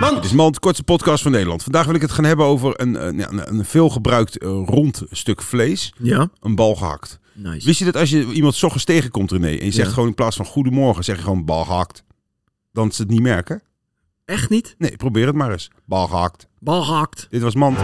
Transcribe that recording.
Dit is Mand, kortste podcast van Nederland. Vandaag wil ik het gaan hebben over een, een, ja, een, een veelgebruikt eh, rond stuk vlees. Ja, Een bal gehakt. nice. Wist je dat als je iemand 's ochtends tegenkomt, René, en je zegt Ja. gewoon in plaats van goedemorgen, zeg je gewoon bal gehakt. Dan ze het niet merken? Echt niet? Nee, probeer het maar eens. Bal gehakt. Bal gehakt. Dit was Mand.